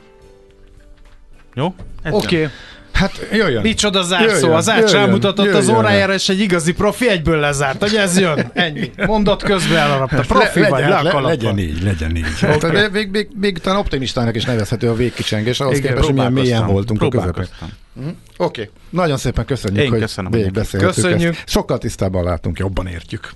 Jó? Oké, jön. Okay. Hát jöjjön. micsoda zárszó. Jöjjön, Az ács jöjjön, rámutatott az órájára, és egy igazi profi egyből lezárt, hogy ez jön. Ennyi. Mondott közben elarapta. Profi Le- vagy, legyen, le, le, le, legyen így, legyen így. Tehát még, még, még, még talán optimistának is nevezhető a végkicsengés, ahhoz Igen, képest, hogy milyen mélyen voltunk a közepén. próbálkoztam. Oké, okay. nagyon szépen köszönjük, Én hogy köszönöm, hogy Köszönjük. ezt. Sokkal tisztában látunk, jobban értjük.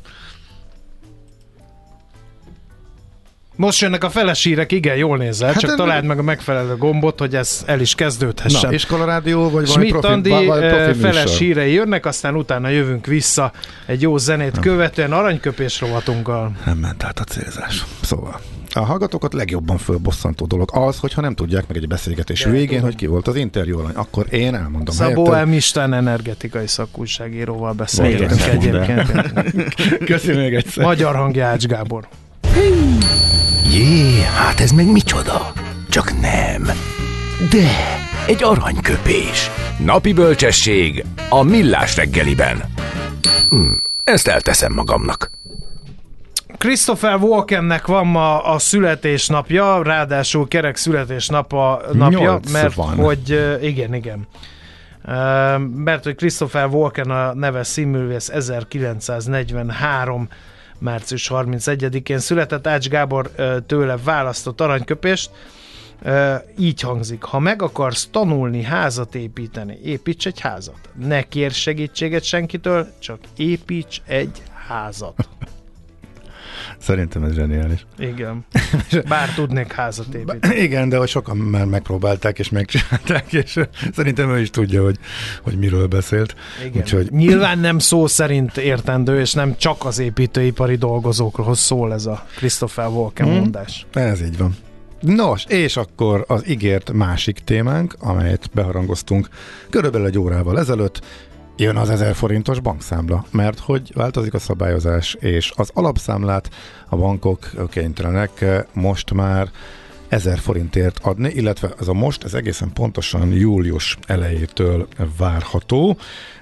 Most jönnek a felesírek, igen, jól nézel, Hát csak találd meg a megfelelő gombot, hogy ez el is kezdődhessen. Na, Iskola Rádió, vagy valami profi, Andi vagy profi eh, műsor? feles hírei jönnek, aztán utána jövünk vissza egy jó zenét követően aranyköpés rovatunkkal. Nem ment át a célzás. Szóval a hallgatókat legjobban fölbosszantó dolog az, hogyha nem tudják meg egy beszélgetés végén, hogy ki volt az interjú alany. Akkor én elmondom Szabó helyette. M. Isten energetikai szakújságíróval beszélgetünk egyébként. Köszönöm még egyszer. Magyar hangja Ács Gábor. Jé, hát ez meg micsoda? Csak nem. De, egy aranyköpés. Napi bölcsesség a millás reggeliben. Hm, ezt elteszem magamnak. Christopher Walkennek van ma a születésnapja, ráadásul kerek születésnapa napja, mert van. hogy igen, igen. Mert hogy Christopher Walken a neves színművész 1943 március 31-én született, Ács Gábor tőle választott aranyköpést, így hangzik, ha meg akarsz tanulni házat építeni, építs egy házat. Ne kér segítséget senkitől, csak építs egy házat. Szerintem ez zseniális. Igen. Bár tudnék házat építeni. Igen, de hogy sokan már megpróbálták és megcsinálták, és szerintem ő is tudja, hogy, hogy miről beszélt. Igen. Úgyhogy... Nyilván nem szó szerint értendő, és nem csak az építőipari dolgozókról szól ez a Christopher Walken hmm. mondás. Ez így van. Nos, és akkor az ígért másik témánk, amelyet beharangoztunk körülbelül egy órával ezelőtt, jön az 1000 forintos bankszámla, mert hogy változik a szabályozás, és az alapszámlát a bankok kénytelenek most már 1000 forintért adni, illetve ez a most, ez egészen pontosan július elejétől várható.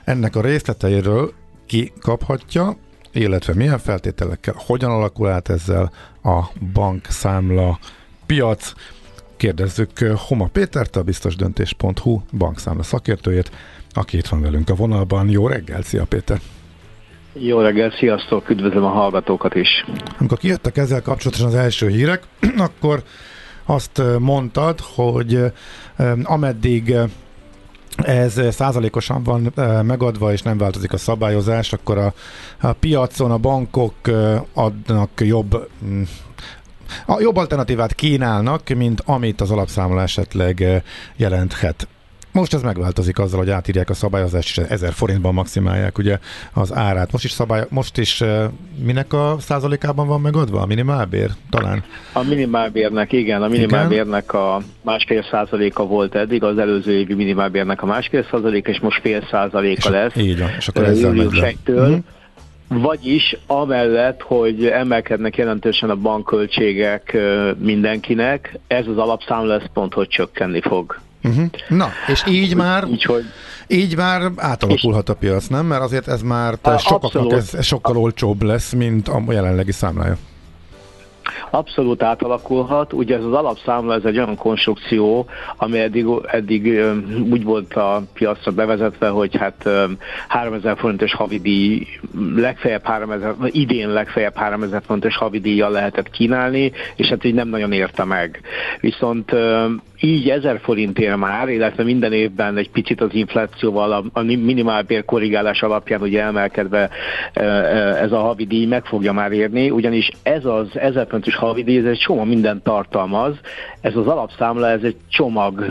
Ennek a részleteiről ki kaphatja, illetve milyen feltételekkel, hogyan alakul át ezzel a bankszámla piac. Kérdezzük Homa Pétert, a biztosdöntés.hu bankszámla szakértőjét, aki itt van velünk a vonalban. Jó reggel, szia Péter! Jó reggel, sziasztok, üdvözlöm a hallgatókat is. Amikor kijöttek ezzel kapcsolatosan az első hírek, akkor azt mondtad, hogy ameddig ez százalékosan van megadva, és nem változik a szabályozás, akkor a, a piacon a bankok adnak jobb a jobb alternatívát kínálnak, mint amit az alapszámla esetleg jelenthet. Most ez megváltozik azzal, hogy átírják a szabályozást, és 1000 forintban maximálják ugye az árát. Most is, szabály, most is minek a százalékában van megadva? A minimálbér talán? A minimálbérnek, igen. A minimálbérnek a másfél százaléka volt eddig, az előző évi minimálbérnek a másfél százaléka, és most fél százaléka lesz. Így van, és akkor ezzel le. Mm-hmm. Vagyis amellett, hogy emelkednek jelentősen a bankköltségek mindenkinek, ez az alapszám lesz pont, hogy csökkenni fog. Uh-huh. Na, és így már, így, hogy... így már átalakulhat a piac, nem? Mert azért ez már sokaknak ez, ez sokkal olcsóbb lesz, mint a jelenlegi számlája. Abszolút átalakulhat. Ugye ez az alapszámla, ez egy olyan konstrukció, ami eddig, eddig úgy volt a piacra bevezetve, hogy hát 3000 forintos havidíj, legfeljebb 3000, idén legfeljebb 3000 forintos havidíjjal lehetett kínálni, és hát így nem nagyon érte meg. Viszont így 1000 forintért már, illetve minden évben egy picit az inflációval, a, a minimálbér korrigálás alapján ugye emelkedve ez a havidíj meg fogja már érni, ugyanis ez az 1000 forintos havidíj, ez egy csomó minden tartalmaz, ez az alapszámla, ez egy csomag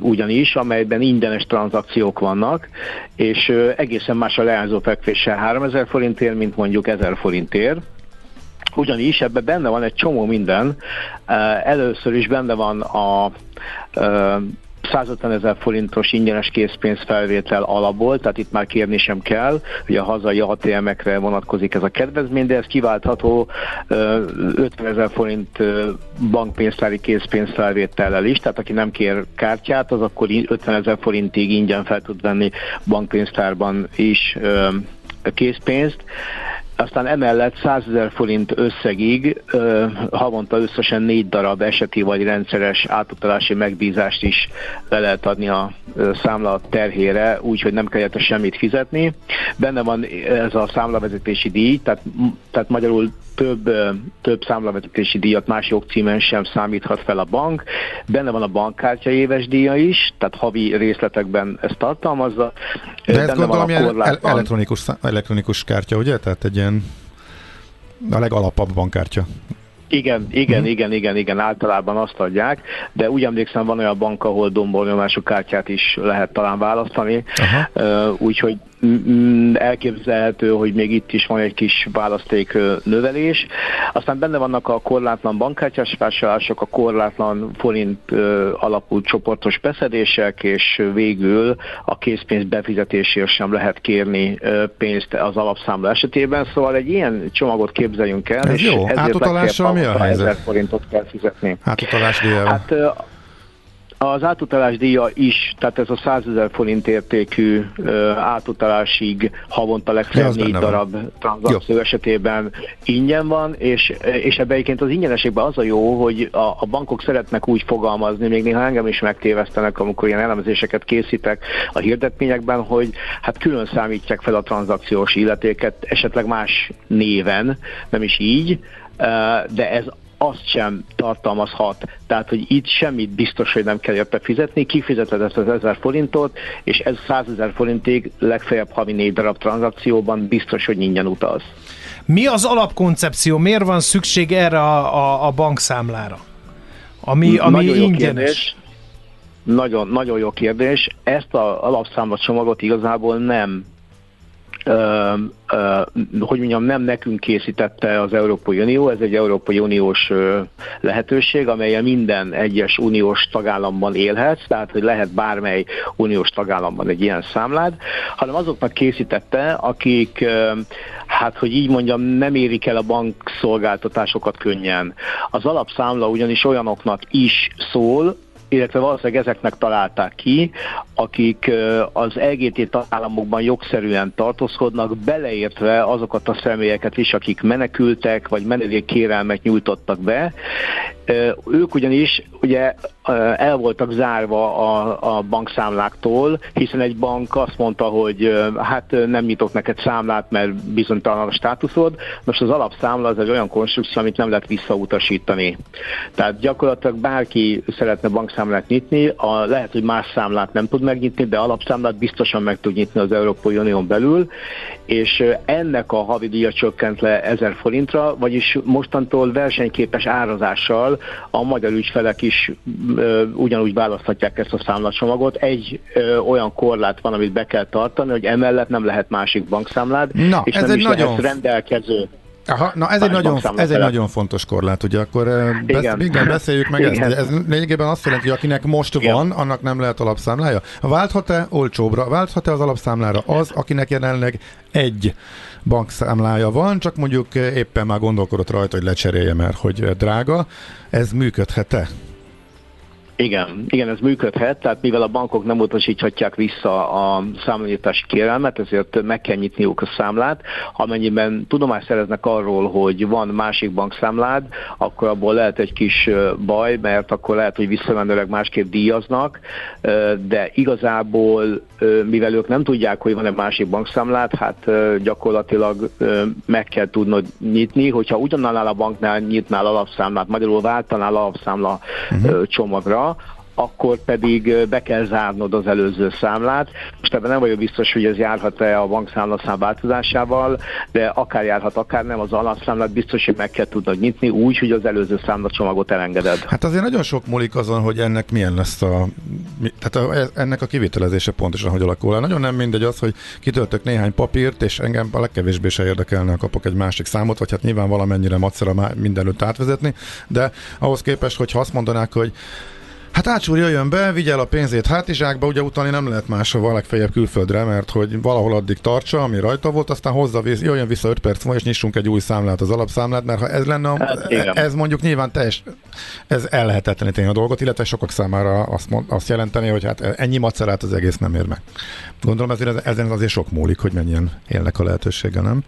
ugyanis, amelyben ingyenes tranzakciók vannak, és egészen más a leányzó fekvéssel 3000 forintért, mint mondjuk 1000 forintért, ugyanis ebben benne van egy csomó minden. Először is benne van a 150 ezer forintos ingyenes készpénzfelvétel alapból, tehát itt már kérni sem kell, hogy a hazai ATM-ekre vonatkozik ez a kedvezmény, de ez kiváltható 50 ezer forint bankpénztári készpénzfelvétellel is, tehát aki nem kér kártyát, az akkor 50 ezer forintig ingyen fel tud venni bankpénztárban is készpénzt aztán emellett 100 ezer forint összegig ö, havonta összesen négy darab eseti vagy rendszeres átutalási megbízást is le lehet adni a ö, számla terhére, úgyhogy nem kellett semmit fizetni. Benne van ez a számlavezetési díj, tehát, tehát magyarul több, több számlavezetési díjat más jogcímen sem számíthat fel a bank. Benne van a bankkártya éves díja is, tehát havi részletekben ezt tartalmazza. De ez gondolom ilyen elektronikus, elektronikus kártya, ugye? Tehát egy ilyen a legalapabb bankkártya. Igen, igen, uh-huh. igen, igen, igen, általában azt adják, de úgy emlékszem, van olyan bank, ahol dombolnyomású kártyát is lehet talán választani, uh-huh. úgyhogy elképzelhető, hogy még itt is van egy kis választék növelés. Aztán benne vannak a korlátlan bankkártyás vásárlások, a korlátlan forint alapú csoportos beszedések, és végül a készpénz befizetésért sem lehet kérni pénzt az alapszámla esetében. Szóval egy ilyen csomagot képzeljünk el, Ez és jó. ezért Átutalással mi a helyzet? forintot kell fizetni. Átutalás díjával. Hát az átutalás díja is, tehát ez a 100 ezer forint értékű ö, átutalásig havonta legfeljebb négy darab tranzakció esetében ingyen van, és, és ebben egyébként az ingyeneségben az a jó, hogy a, a bankok szeretnek úgy fogalmazni, még néha engem is megtévesztenek, amikor ilyen elemzéseket készítek a hirdetményekben, hogy hát külön számítják fel a tranzakciós illetéket, esetleg más néven, nem is így, de ez azt sem tartalmazhat. Tehát, hogy itt semmit biztos, hogy nem kell érte fizetni, kifizeted ezt az 1000 forintot, és ez 100 ezer forintig legfeljebb havi négy darab tranzakcióban biztos, hogy ingyen utaz. Mi az alapkoncepció? Miért van szükség erre a, a, a bankszámlára? Ami, ami Nagyon jó ingyenes. kérdés. Nagyon, nagyon jó kérdés. Ezt a alapszámla csomagot igazából nem hogy mondjam, nem nekünk készítette az Európai Unió, ez egy Európai Uniós lehetőség, amelyen minden egyes uniós tagállamban élhetsz, tehát hogy lehet bármely uniós tagállamban egy ilyen számlád, hanem azoknak készítette, akik, hát hogy így mondjam, nem érik el a bankszolgáltatásosokat könnyen. Az alapszámla ugyanis olyanoknak is szól, illetve valószínűleg ezeknek találták ki, akik az LGT tagállamokban jogszerűen tartózkodnak, beleértve azokat a személyeket is, akik menekültek, vagy menedékkérelmet nyújtottak be. Ők ugyanis ugye el voltak zárva a, a bankszámláktól, hiszen egy bank azt mondta, hogy hát nem nyitok neked számlát, mert bizonytalan a státuszod. Most az alapszámla az egy olyan konstrukció, amit nem lehet visszautasítani. Tehát gyakorlatilag bárki szeretne bankszámlát nyitni, a, lehet, hogy más számlát nem tud megnyitni, de alapszámlát biztosan meg tud nyitni az Európai Unión belül, és ennek a havidíja csökkent le 1000 forintra, vagyis mostantól versenyképes árazással a magyar ügyfelek is ö, ugyanúgy választhatják ezt a számlacsomagot. Egy ö, olyan korlát van, amit be kell tartani, hogy emellett nem lehet másik bankszámlád, Na, és ez nem egy is nagyon- lehet rendelkező. Aha, na ez egy, nagyon, ez egy nagyon fontos korlát, ugye akkor eh, besz, igen. Igen. beszéljük meg ezt. Igen. Ez lényegében azt jelenti, hogy akinek most Igen. van, annak nem lehet alapszámlája. Válthat-e olcsóbra, válthat-e az alapszámlára az, akinek jelenleg egy bankszámlája van, csak mondjuk éppen már gondolkodott rajta, hogy lecserélje, mert hogy eh, drága. Ez működhet-e? Igen, igen, ez működhet, tehát mivel a bankok nem utasíthatják vissza a számlanyítási kérelmet, ezért meg kell nyitniuk a számlát. Amennyiben tudomást szereznek arról, hogy van másik bankszámlád, akkor abból lehet egy kis baj, mert akkor lehet, hogy visszamenőleg másképp díjaznak, de igazából, mivel ők nem tudják, hogy van-e másik bankszámlát, hát gyakorlatilag meg kell tudnod nyitni, hogyha ugyanannál a banknál nyitnál alapszámlát, magyarul váltanál alapszámla uh-huh. csomagra, akkor pedig be kell zárnod az előző számlát. Most ebben nem vagyok biztos, hogy ez járhat-e a bankszámlaszám változásával, de akár járhat, akár nem, az alapszámlát biztos, hogy meg kell tudnod nyitni úgy, hogy az előző számlacsomagot elengeded. Hát azért nagyon sok múlik azon, hogy ennek milyen lesz a, tehát a, ennek a kivitelezése pontosan hogy alakul. Nagyon nem mindegy az, hogy kitöltök néhány papírt, és engem a legkevésbé se érdekelne, ha kapok egy másik számot, vagy hát nyilván valamennyire macera mindenütt átvezetni, de ahhoz képest, hogyha azt mondanák, hogy Hát ácsúr jöjjön be, vigye el a pénzét hátizsákba, ugye utalni nem lehet máshova, legfeljebb külföldre, mert hogy valahol addig tartsa, ami rajta volt, aztán hozza, jöjjön vissza 5 perc múlva, és nyissunk egy új számlát, az alapszámlát, mert ha ez lenne, a, Hát, igen. ez mondjuk nyilván teljes, ez ellehetetleníteni a dolgot, illetve sokak számára azt, mond, azt jelenteni, hogy hát ennyi macerát az egész nem ér meg. Gondolom ezért, ezen azért sok múlik, hogy mennyien élnek a lehetőséggel, nem?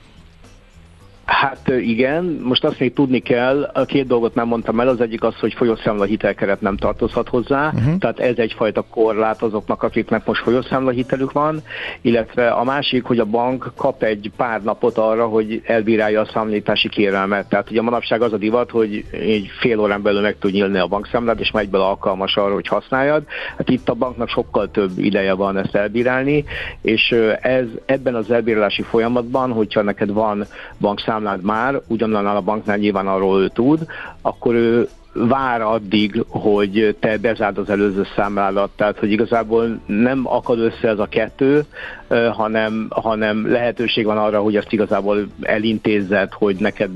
Hát igen, most azt még tudni kell, a két dolgot nem mondtam el, az egyik az, hogy folyószámla hitelkeret nem tartozhat hozzá, uh-huh. tehát ez egyfajta korlát azoknak, akiknek most folyószámla hitelük van, illetve a másik, hogy a bank kap egy pár napot arra, hogy elbírálja a számlítási kérelmet. Tehát ugye manapság az a divat, hogy egy fél órán belül meg tud nyílni a bankszámlád, és már egyből alkalmas arra, hogy használjad. Hát itt a banknak sokkal több ideje van ezt elbírálni, és ez ebben az elbírálási folyamatban, hogyha neked van bankszámlád már, ugyanannál a banknál nyilván arról ő tud, akkor ő vár addig, hogy te bezárd az előző számládat, tehát hogy igazából nem akad össze ez a kettő, hanem, hanem lehetőség van arra, hogy ezt igazából elintézzed, hogy neked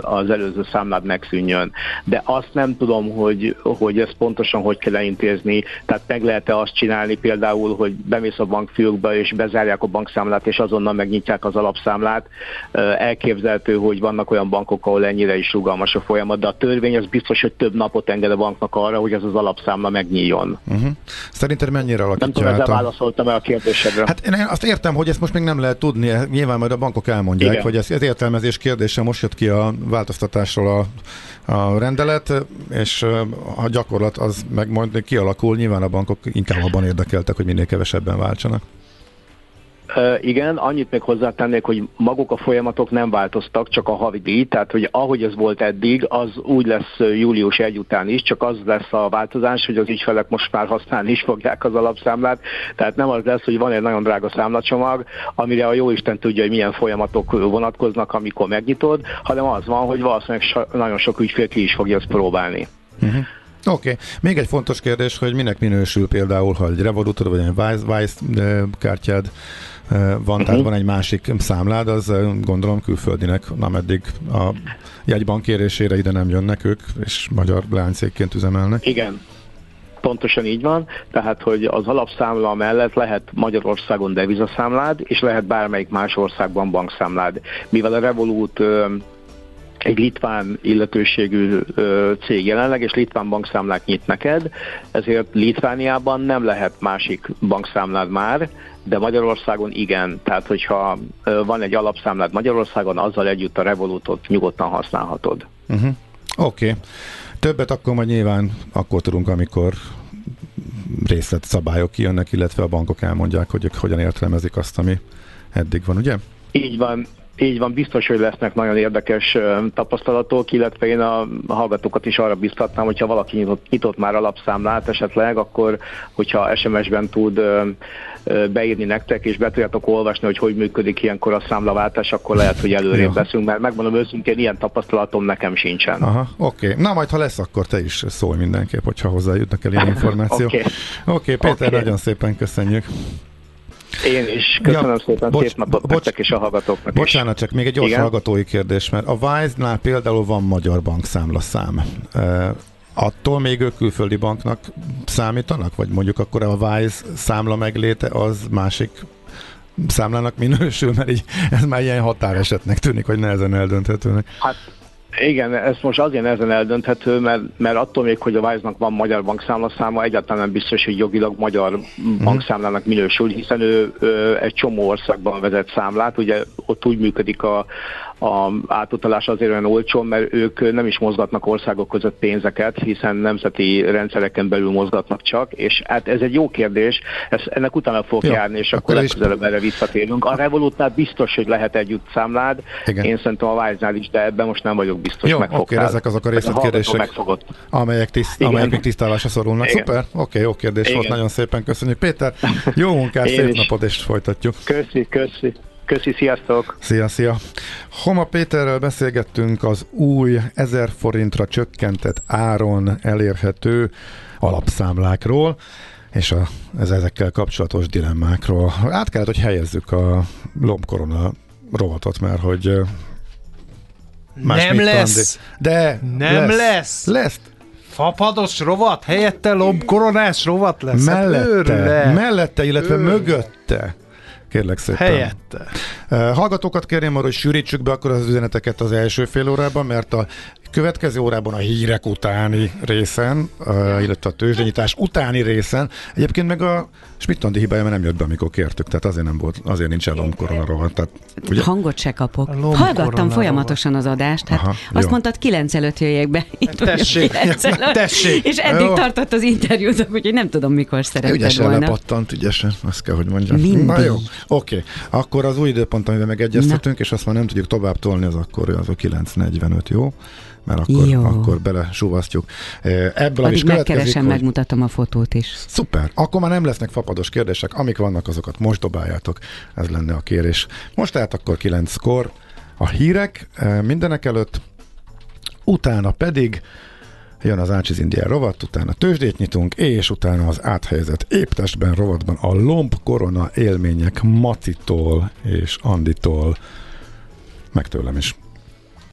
az előző számlád megszűnjön. De azt nem tudom, hogy, hogy ezt pontosan hogy kell elintézni, tehát meg lehet-e azt csinálni például, hogy bemész a bankfiókba és bezárják a bankszámlát, és azonnal megnyitják az alapszámlát. Elképzelhető, hogy vannak olyan bankok, ahol ennyire is rugalmas a folyamat, de a törvény az biztos, hogy több napot enged a banknak arra, hogy ez az alapszámla megnyíljon. Uh-huh. Szerinted mennyire Nem alakítja tudom, ezzel a... válaszoltam el a kérdésedre. Hát én azt értem, hogy ezt most még nem lehet tudni, nyilván majd a bankok elmondják, Igen. hogy ez, ez értelmezés kérdése, most jött ki a változtatásról a, a rendelet, és a gyakorlat az meg majd kialakul, nyilván a bankok inkább abban érdekeltek, hogy minél kevesebben váltsanak. Igen, annyit még hozzátennék, hogy maguk a folyamatok nem változtak, csak a havi díj, tehát hogy ahogy ez volt eddig, az úgy lesz július 1 után is, csak az lesz a változás, hogy az ügyfelek most már használni is fogják az alapszámlát, tehát nem az lesz, hogy van egy nagyon drága számlacsomag, amire a jó Isten tudja, hogy milyen folyamatok vonatkoznak, amikor megnyitod, hanem az van, hogy valószínűleg nagyon sok ügyfél ki is fogja ezt próbálni. Uh-huh. Oké. Okay. Még egy fontos kérdés, hogy minek minősül például, ha egy Revolutor vagy egy Vice, Vice kártyád van, uh-huh. tehát van egy másik számlád, az gondolom külföldinek, ameddig a jegybank kérésére ide nem jönnek ők, és magyar láncékként üzemelnek. Igen, Pontosan így van, tehát hogy az alapszámla mellett lehet Magyarországon devizaszámlád, és lehet bármelyik más országban bankszámlád. Mivel a Revolut egy litván illetőségű cég jelenleg, és litván bankszámlát nyit neked, ezért Litvániában nem lehet másik bankszámlád már, de Magyarországon igen. Tehát, hogyha van egy alapszámlád Magyarországon, azzal együtt a Revolutot nyugodtan használhatod. Uh-huh. Oké. Okay. Többet akkor majd nyilván akkor tudunk, amikor részlet szabályok kijönnek, illetve a bankok elmondják, hogy ők hogyan értelmezik azt, ami eddig van, ugye? Így van, így van, biztos, hogy lesznek nagyon érdekes tapasztalatok, illetve én a hallgatókat is arra biztatnám, hogyha valaki nyitott, nyitott már alapszámlát esetleg, akkor hogyha SMS-ben tud beírni nektek, és be tudjátok olvasni, hogy hogy működik ilyenkor a számlaváltás, akkor lehet, hogy előrébb veszünk, mert megmondom őszintén, ilyen tapasztalatom nekem sincsen. Aha, oké. Okay. Na majd, ha lesz, akkor te is szólj mindenképp, hogyha hozzájutnak el ilyen információ. Oké, okay. okay, Péter, okay. nagyon szépen köszönjük. Én is. Köszönöm ja, szépen, bocs, szép napot bocs, nektek és a hallgatóknak Bocsánat, is. csak még egy gyors Igen? hallgatói kérdés, mert a Wise-nál például van magyar bankszámla szám. E, attól még ők külföldi banknak számítanak? Vagy mondjuk akkor a Wise számla megléte az másik számlának minősül, mert így, ez már ilyen határesetnek tűnik, hogy nehezen eldönthetőnek. Hát igen, ez most azért ezen eldönthető, mert, mert attól még, hogy a Wise-nak van magyar bankszámlaszáma, egyáltalán nem biztos, hogy jogilag magyar uh-huh. bankszámlának minősül, hiszen ő, ő egy csomó országban vezet számlát, ugye ott úgy működik a, a átutalás azért olyan olcsó, mert ők nem is mozgatnak országok között pénzeket, hiszen nemzeti rendszereken belül mozgatnak csak, és hát ez egy jó kérdés, ezt, ennek utána fog jó, járni, és akkor, akkor legközelebb erre visszatérünk. A Revolutnál biztos, hogy lehet együtt számlád, Igen. én szerintem a Wise-nál is, de ebben most nem vagyok biztos. Jó, oké, ezek azok a részletkérdések, amelyek, tiszt, amelyek még tisztálásra szorulnak. Igen. Szuper, oké, jó kérdés Igen. volt, nagyon szépen köszönjük. Péter, jó munkát, szép is. napot, és folytatjuk. Köszi, köszi. Köszi, sziasztok! Szia, szia! Homa Péterrel beszélgettünk az új 1000 forintra csökkentett áron elérhető alapszámlákról, és a, ez ezekkel kapcsolatos dilemmákról. Át kellett, hogy helyezzük a lombkorona rovatot, mert hogy más nem lesz! De nem lesz! Lesz! lesz. Fapados rovat, helyette lombkoronás rovat lesz. Hát mellette, hát mellette illetve Őrle. mögötte Kérlek szépen. Helyette. Hallgatókat kérném arra, hogy sűrítsük be akkor az üzeneteket az első fél órában, mert a következő órában a hírek utáni részen, illetve a tőzsdenyítás utáni részen, egyébként meg a Smittandi hibája, mert nem jött be, amikor kértük, tehát azért nem volt, azért nincs a lombkorona Tehát, ugye? Hangot se kapok. Hallgattam folyamatosan az adást, hát Aha, azt jó. mondtad, kilenc előtt jöjjek be. Itt tessék, tessék. És eddig jó. tartott az interjút, úgyhogy nem tudom, mikor szeretted ügyesen volna. Ügyesen lepattant, ügyesen, azt kell, hogy mondjam. Mindig. Na jó, oké. Okay. Akkor az új időpont, amiben megegyeztetünk, Na. és azt már nem tudjuk tovább tolni, az akkor az a 9.45, jó? Mert akkor, Jó. akkor belesúvasztjuk. Ebből Addig is megkeresem, hogy... megmutatom a fotót is. Szuper. Akkor már nem lesznek fapados kérdések, amik vannak, azokat most dobáljátok. Ez lenne a kérés. Most tehát akkor kilenckor a hírek mindenek előtt, utána pedig jön az Ácsiz Indián rovat, utána tőzsdét nyitunk, és utána az áthelyezett éptestben rovatban a lomb korona élmények Macitól és Anditól, meg tőlem is.